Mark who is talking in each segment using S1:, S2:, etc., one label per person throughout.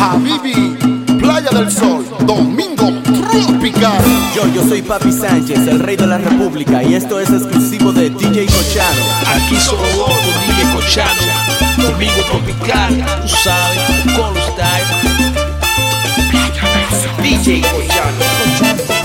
S1: Habibi, Playa del Sol, Domingo Tropical.
S2: Yo, yo soy Papi Sánchez, el rey de la República, y esto es exclusivo de DJ Cochano.
S3: Aquí solo vos, DJ Cochano, Domingo Tropical, tú sabes, con los DJ Cochano.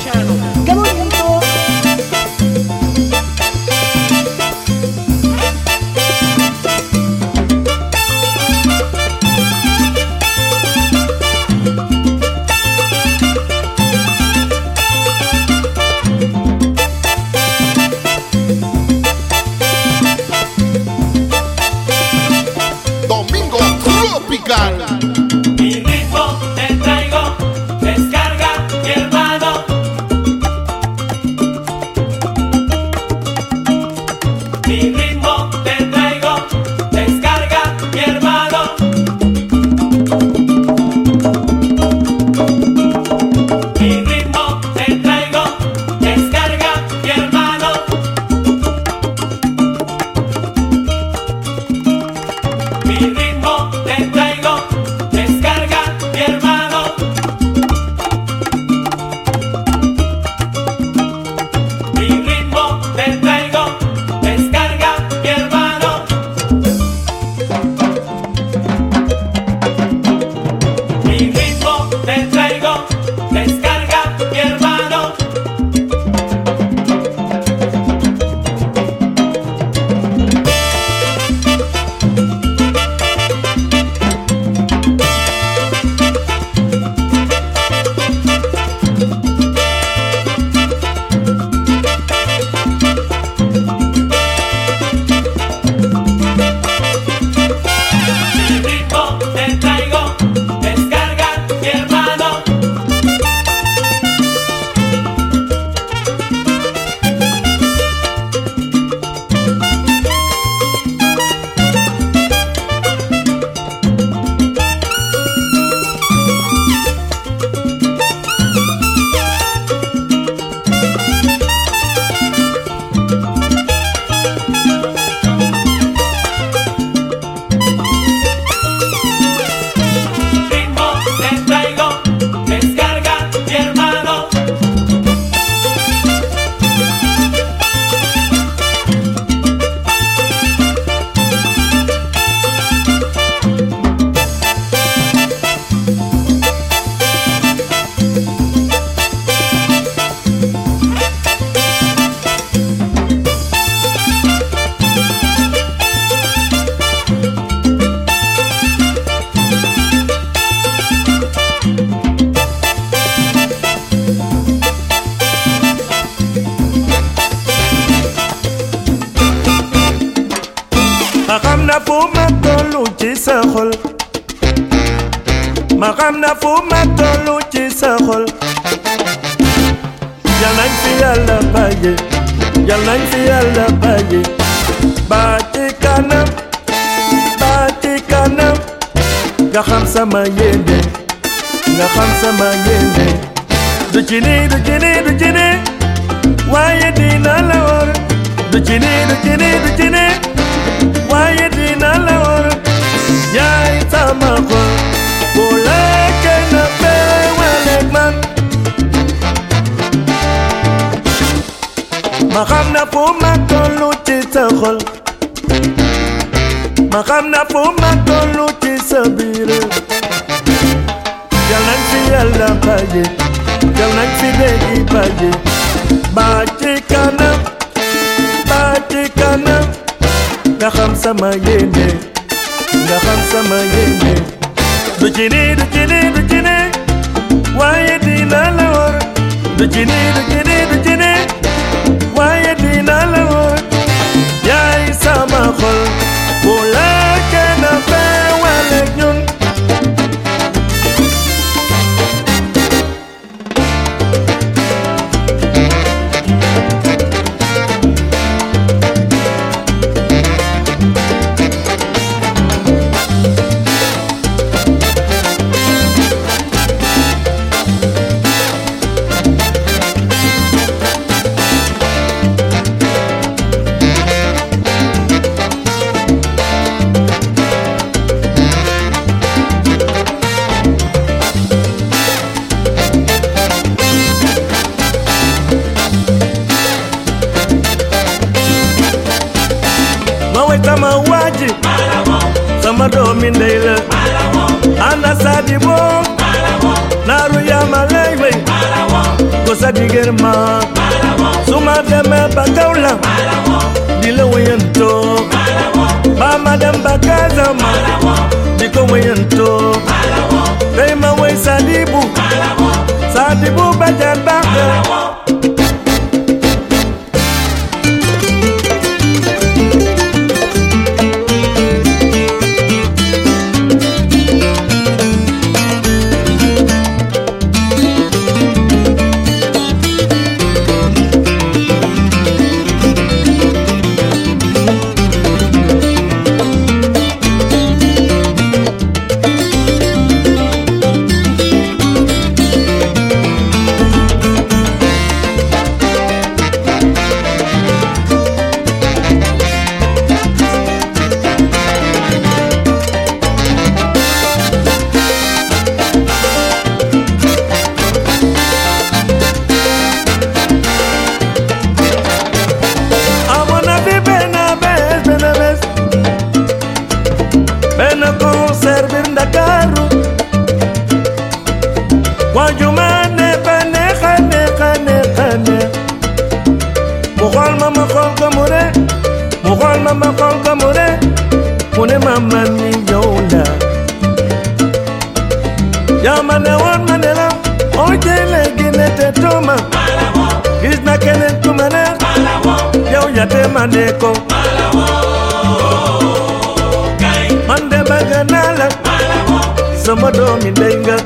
S3: mama konka mure mune mama mi yola. Yama ne won manela oje le gine te toma. Krishna kene tumane yau yate
S4: maneko. Mande baganala somodo mi denga.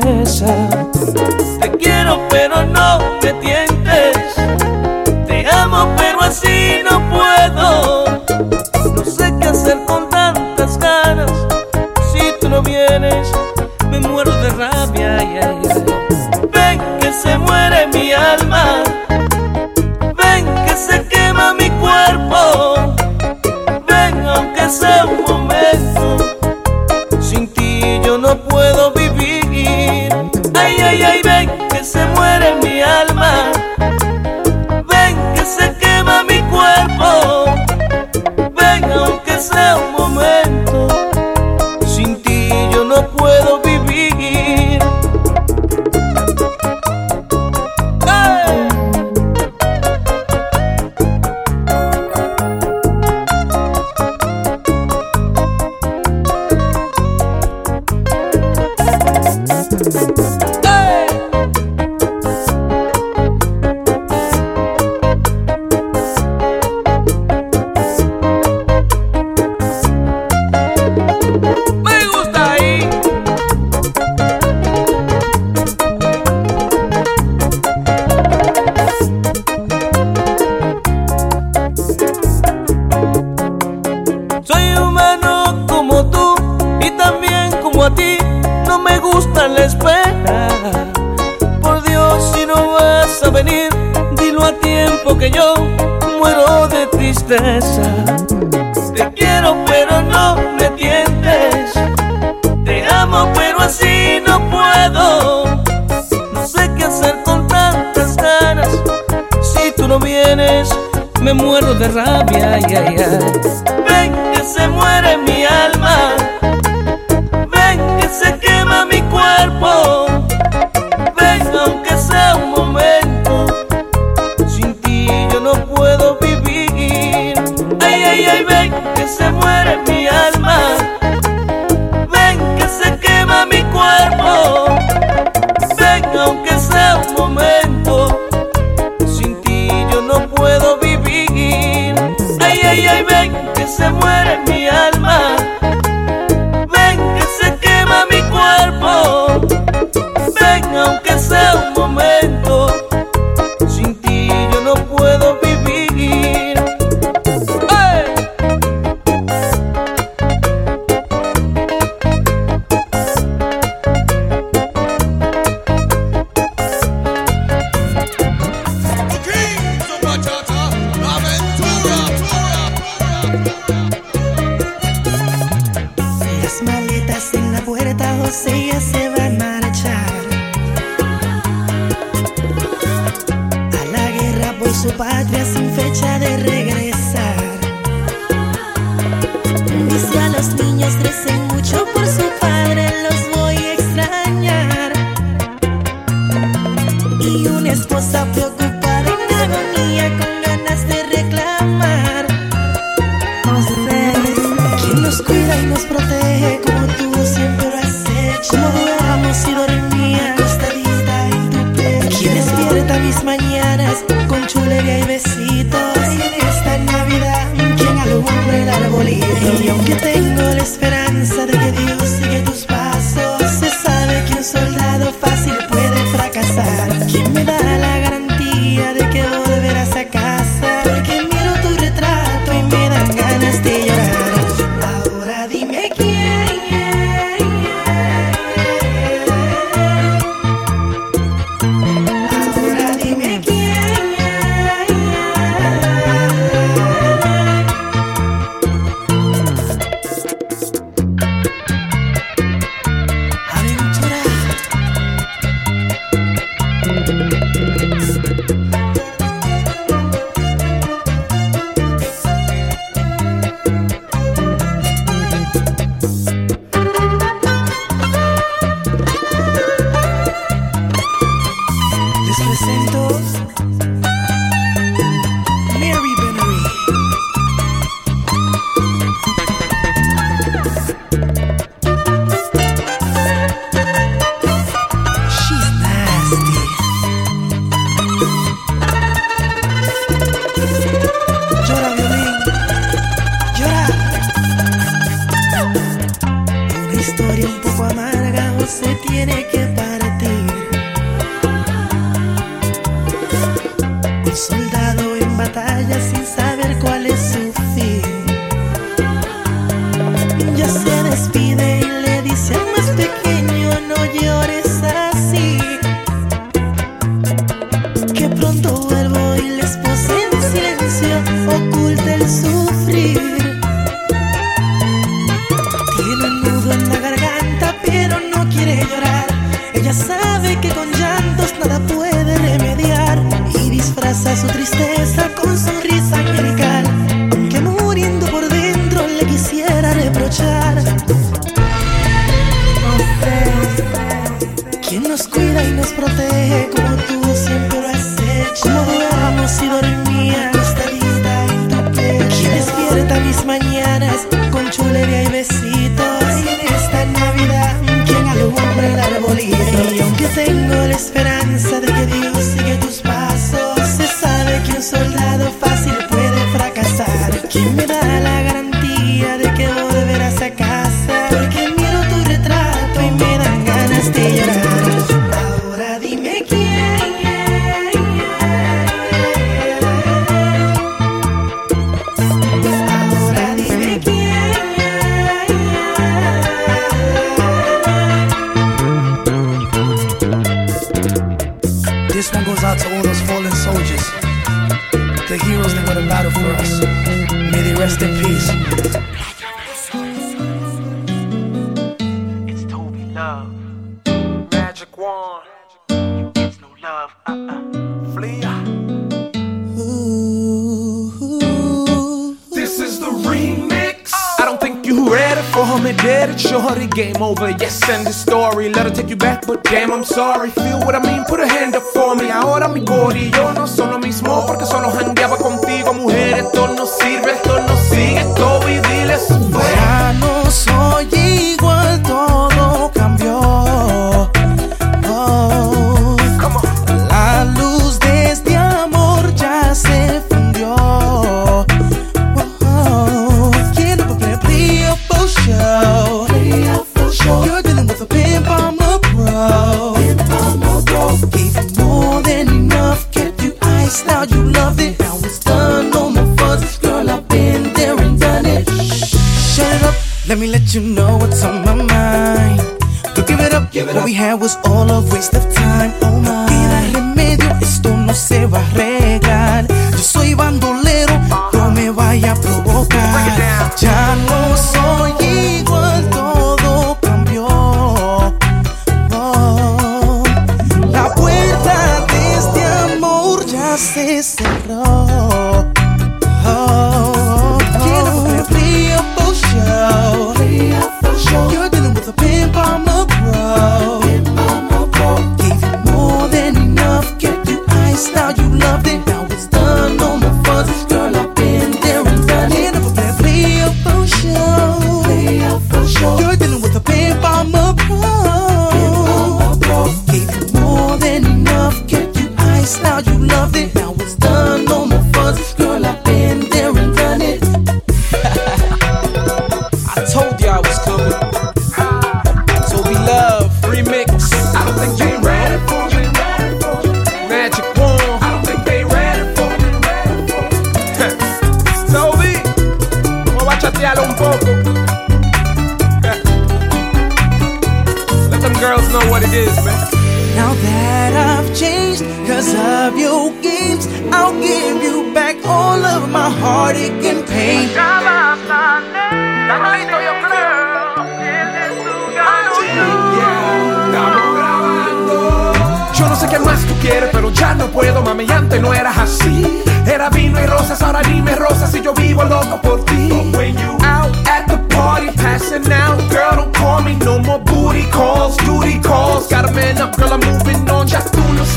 S4: tristeza. Te quiero pedir. rabia, que se muere mi alma.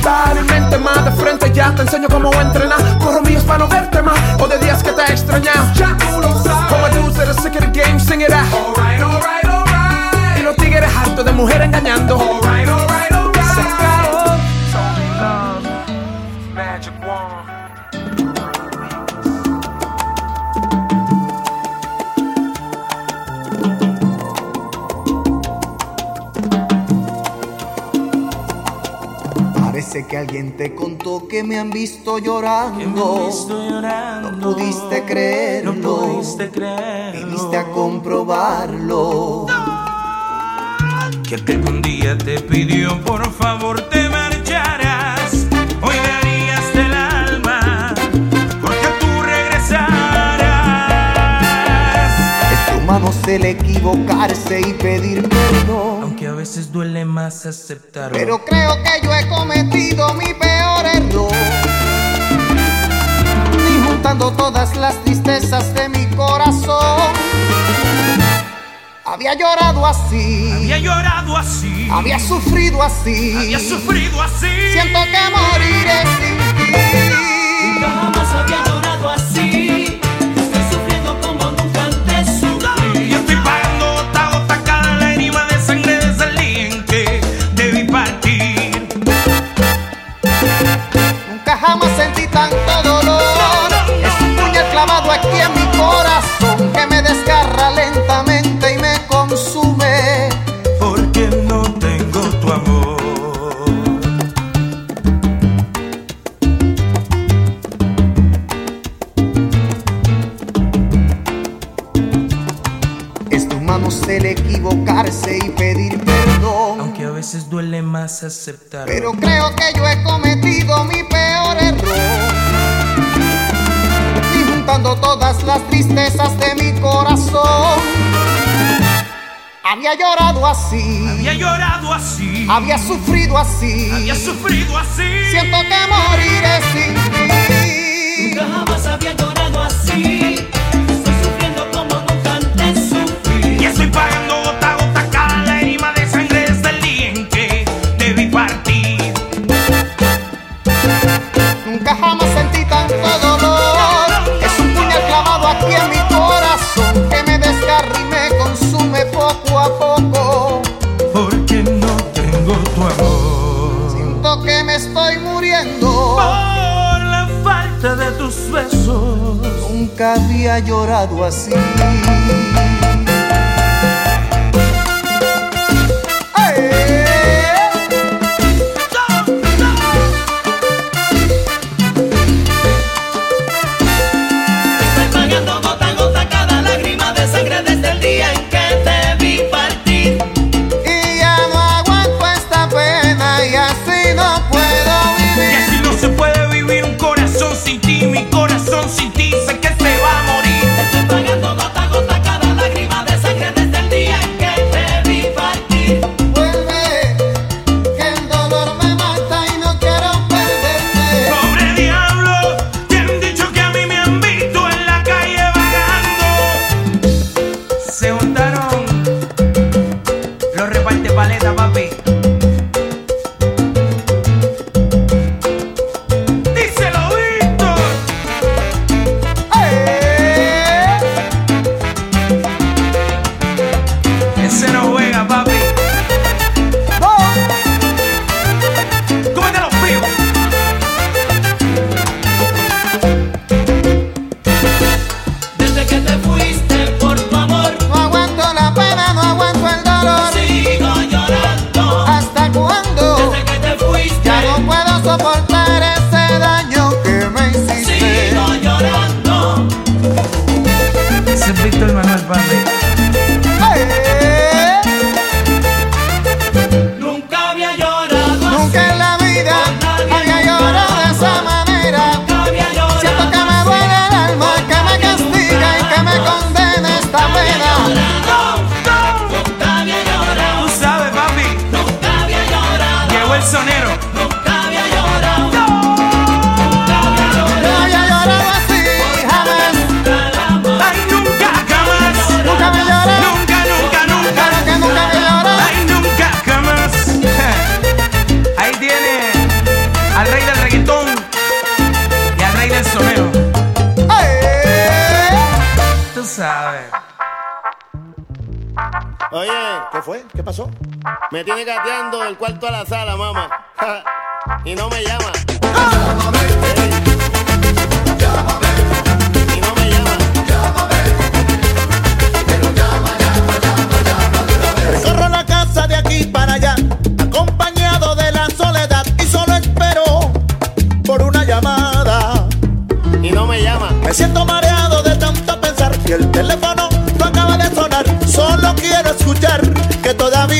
S5: Ya tú
S6: estás en mente más.
S3: será, te enseño cómo entrenar. Corro míos para no verte más, o de días que te he extrañado. Ya tú lo sabes. Como that are sick of the game, sing it out. Alright, alright, alright. Y los tigres hartos de mujer engañando.
S7: Han visto llorando.
S8: llorando.
S7: No pudiste creerlo.
S8: No pudiste creerlo.
S7: Viniste a comprobarlo.
S8: Que aquel que un día te pidió por favor te marcharas. Hoy me harías del alma porque tú regresarás.
S7: Es humano el equivocarse y pedir perdón.
S8: Aunque a veces duele más aceptarlo.
S7: Pero creo que yo he cometido mi peor Todas las tristezas de mi corazón. Había llorado así.
S8: había llorado así.
S7: Había sufrido así.
S8: había sufrido así.
S7: Siento que moriré sin ti.
S5: Jamás había llorado así. Estoy sufriendo como
S8: más aceptarlo.
S7: Pero creo que yo he cometido mi peor error. Y juntando todas las tristezas de mi corazón. Había llorado así.
S8: había llorado así.
S7: Había sufrido así.
S8: había sufrido así.
S7: Siento que moriré sin ti.
S5: Nunca jamás había llorado así. Estoy sufriendo como nunca antes sufrí.
S8: Y estoy pagando gota
S7: Nunca había llorado así.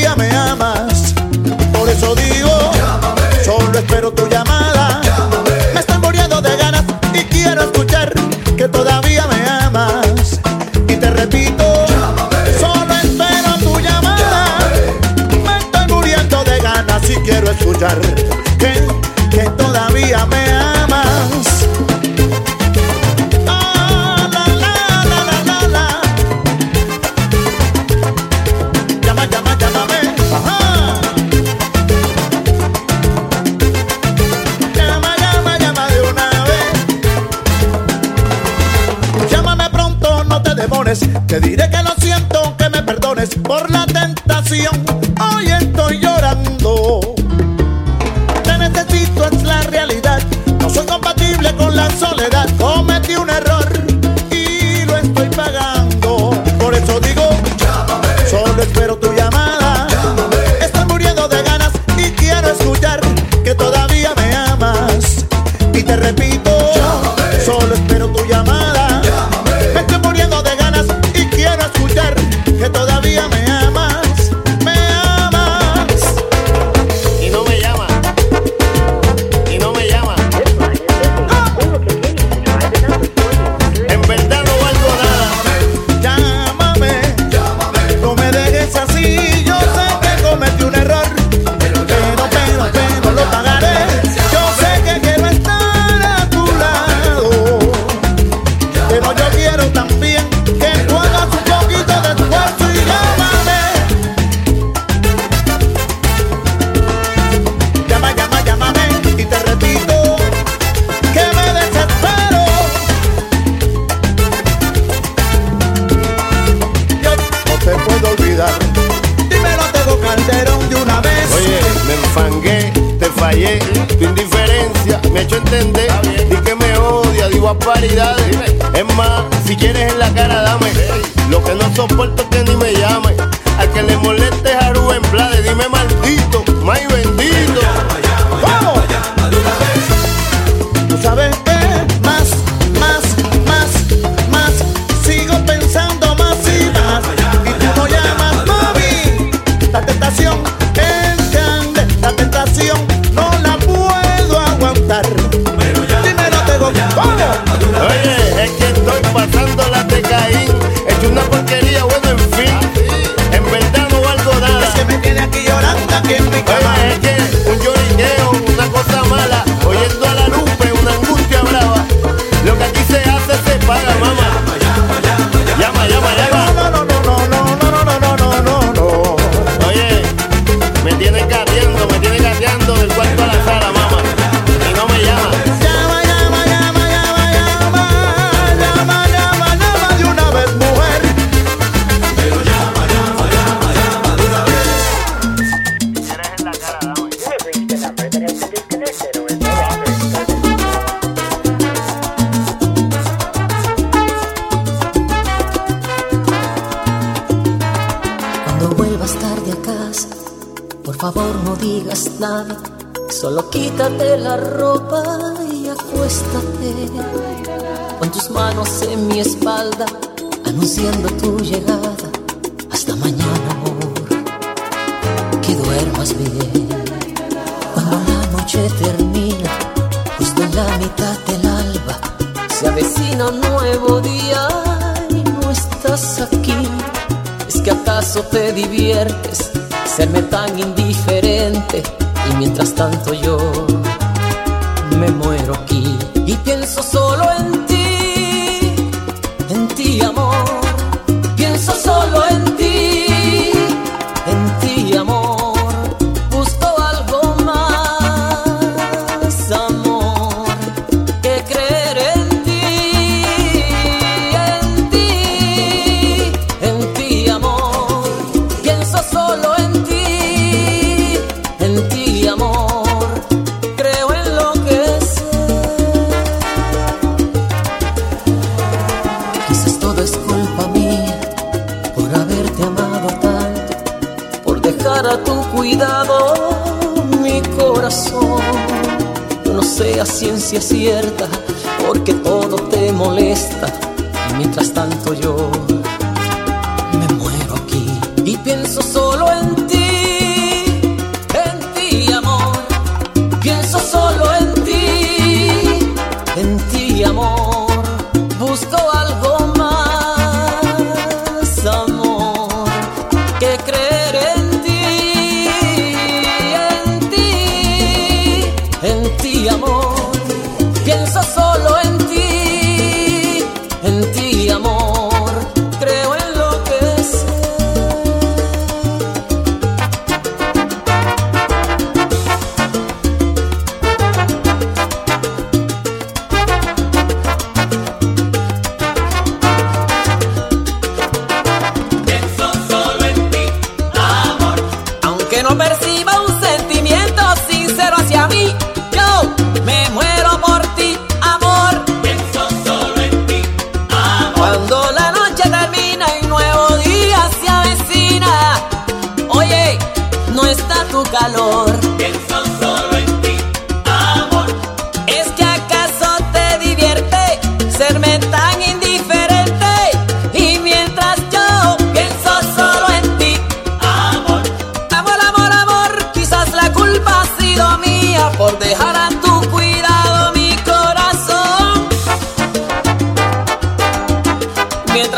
S7: ya me
S9: amas. Por eso digo, solo espero Tu
S10: indiferencia me hecho entender. y que me odia, digo a paridades. Es más, si quieres en la cara, dame. Lo que no soporto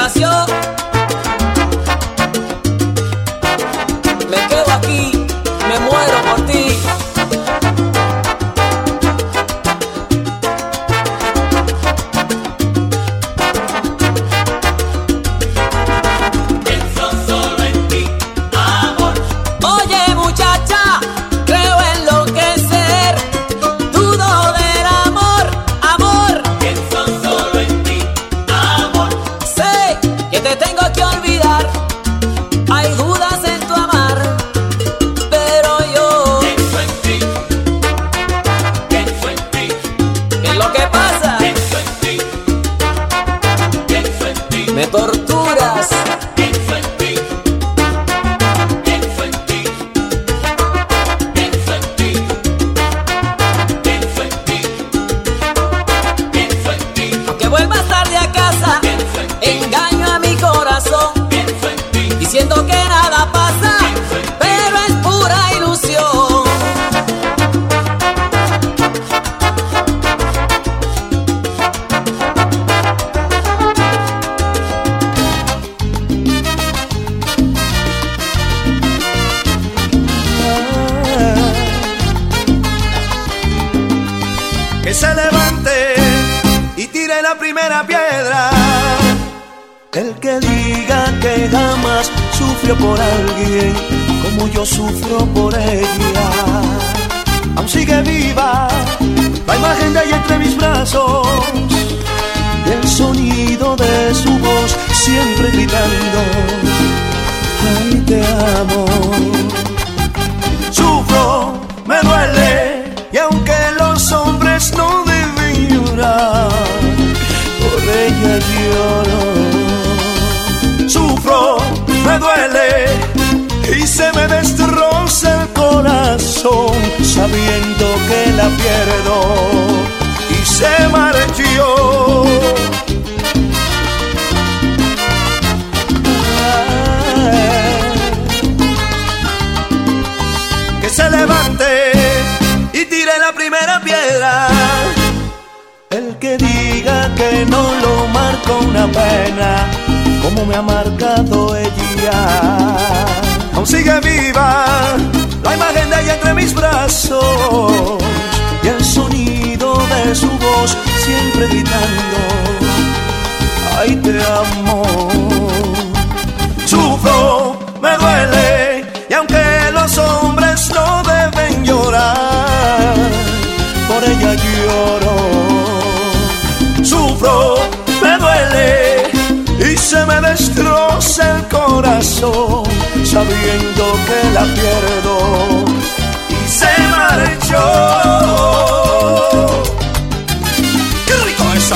S10: nació que
S3: diga que no lo marca una pena, como me ha marcado ella. Aún sigue viva la imagen de ella entre mis brazos y el sonido de su voz siempre gritando, ay te amo. Sufro, me duele y aunque los hombres no deben llorar, por ella lloro me duele y se me destroza el corazón sabiendo que la pierdo y se marchó. ¡Qué rico es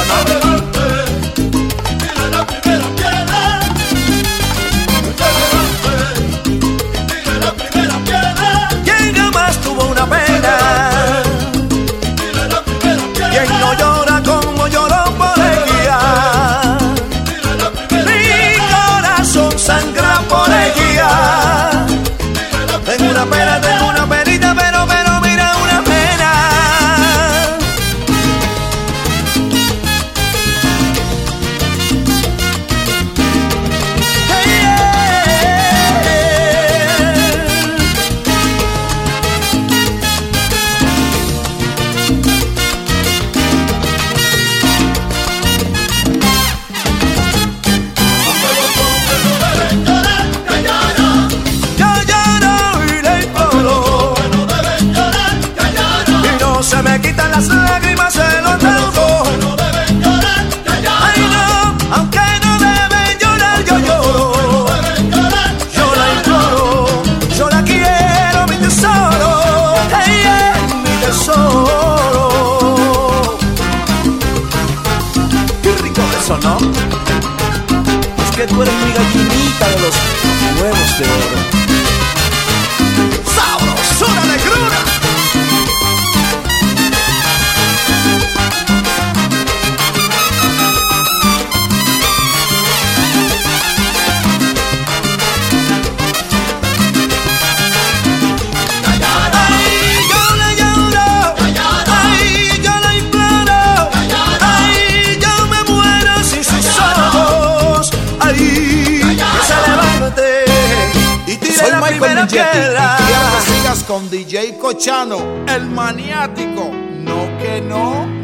S2: eso, ¿no? Es que tú eres mi gallinita de los huevos de oro.
S8: Quiero que.
S1: Quiero que sigas con DJ Cochano, el maniático. No que no.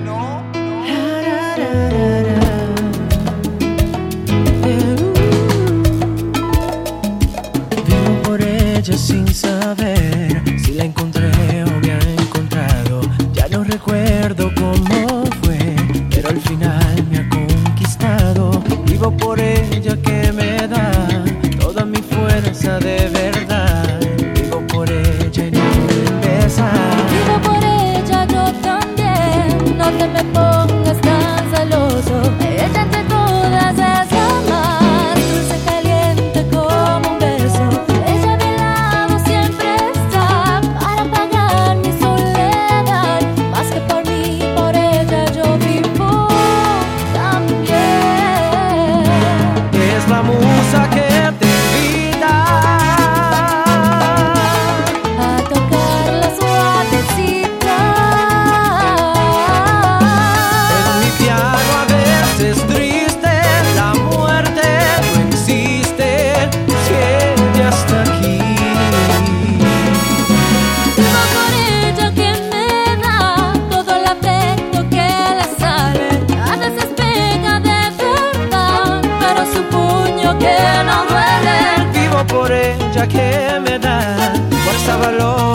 S11: ya que me da fuerza, valor.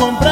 S11: Un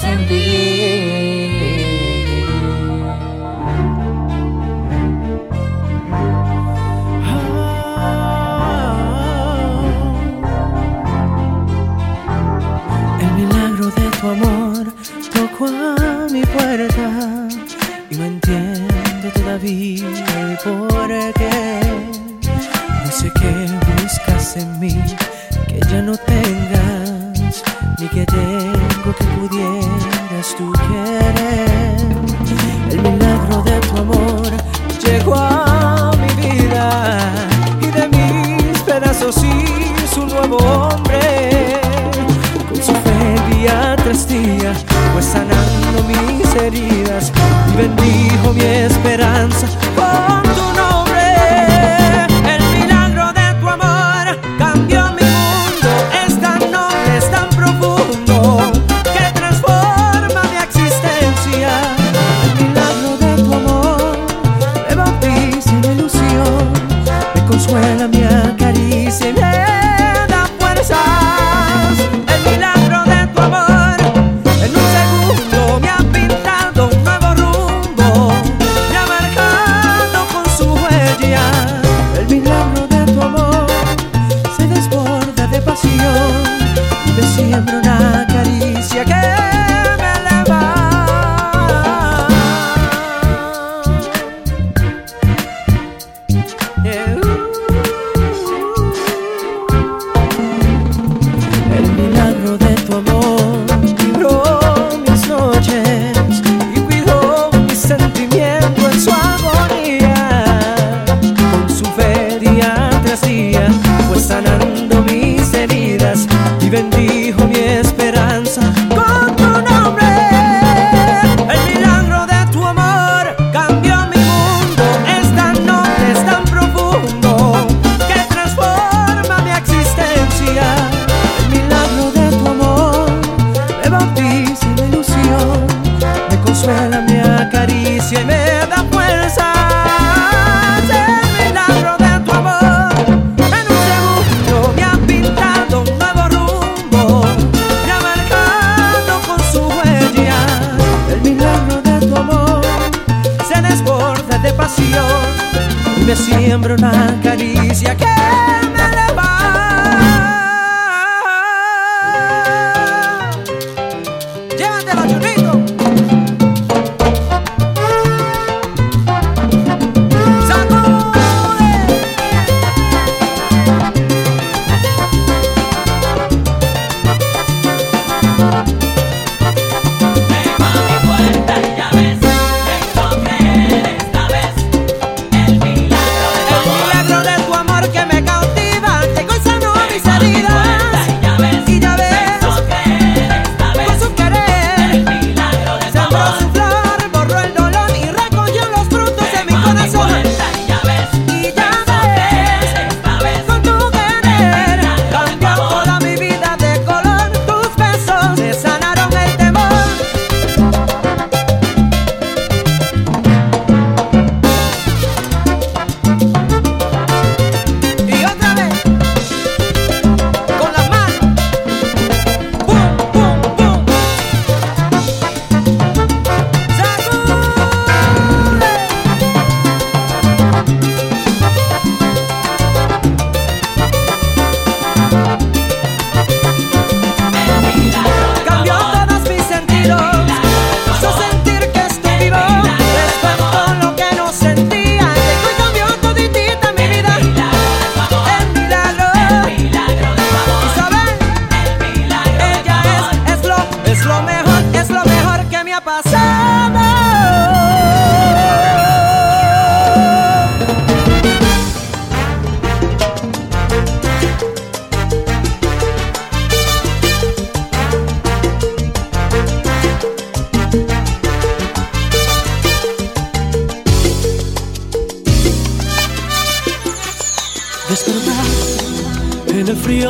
S9: Ah, el milagro de tu amor tocó a mi puerta y no
S12: entiendo todavía el
S3: por
S13: qué. No
S11: sé qué buscas en mí que ya no tengas ni que te y bendijo mi esperanza.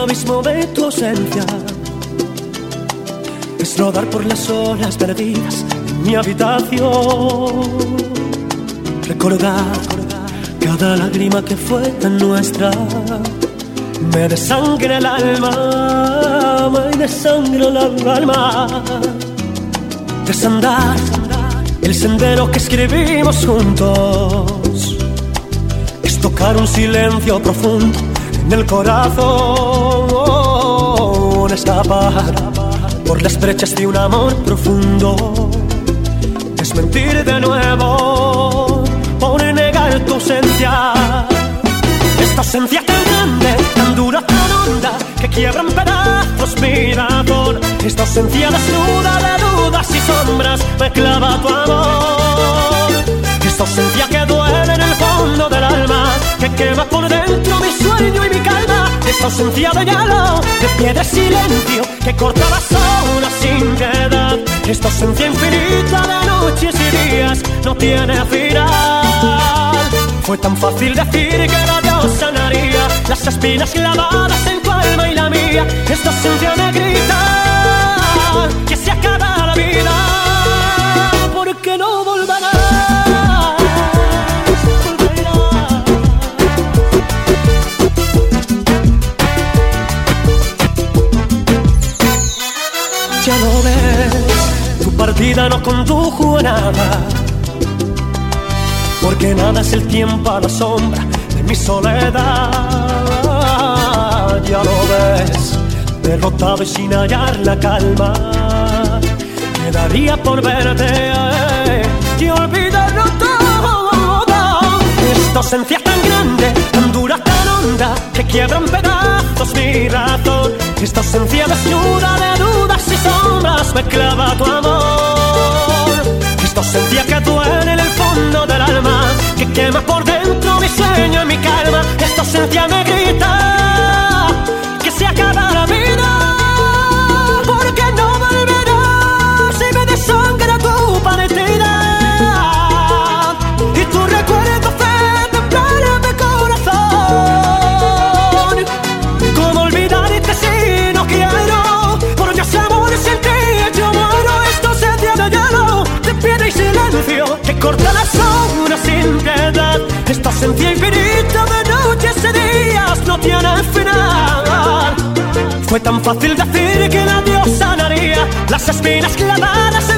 S11: de tu
S4: ausencia. Es rodar por las horas perdidas en mi habitación. Recordar cada lágrima que fue tan nuestra. Me desangra el alma, me desangra el alma. Desandar el sendero que escribimos juntos. Es tocar un silencio profundo en el corazón con escapar por las brechas de un amor profundo. Es mentir de nuevo por negar tu
S3: ausencia. Esta ausencia tan grande, tan dura, tan honda, que quiebra en pedazos mi razón. Esta ausencia desnuda de dudas y sombras me clava tu amor. Esta ausencia que duele en el fondo del alma, que quema por dentro mi sueño y mi calma esta ausencia de hielo, de pie de silencio, que corta las horas sin piedad. Esta ausencia infinita de noches y días no tiene final. Fue tan fácil decir que la Dios sanaría las espinas clavadas en tu alma y la mía. Esta ausencia me grita que Ya lo ves, tu partida no condujo a nada. Porque nada es el tiempo a la sombra de mi soledad. Ya lo ves, derrotado y sin hallar la calma. Quedaría por verte eh, y olvidarlo todo. Esta ausencia tan grande, tan dura, tan honda, que quiebra en pedazos mi razón. Esta ausencia desnuda de quema por dentro mi sueño y mi calma. Esta ausencia me ausencia infinita de noches y días no tiene final. Fue tan fácil decir que la Dios sanaría las espinas clavadas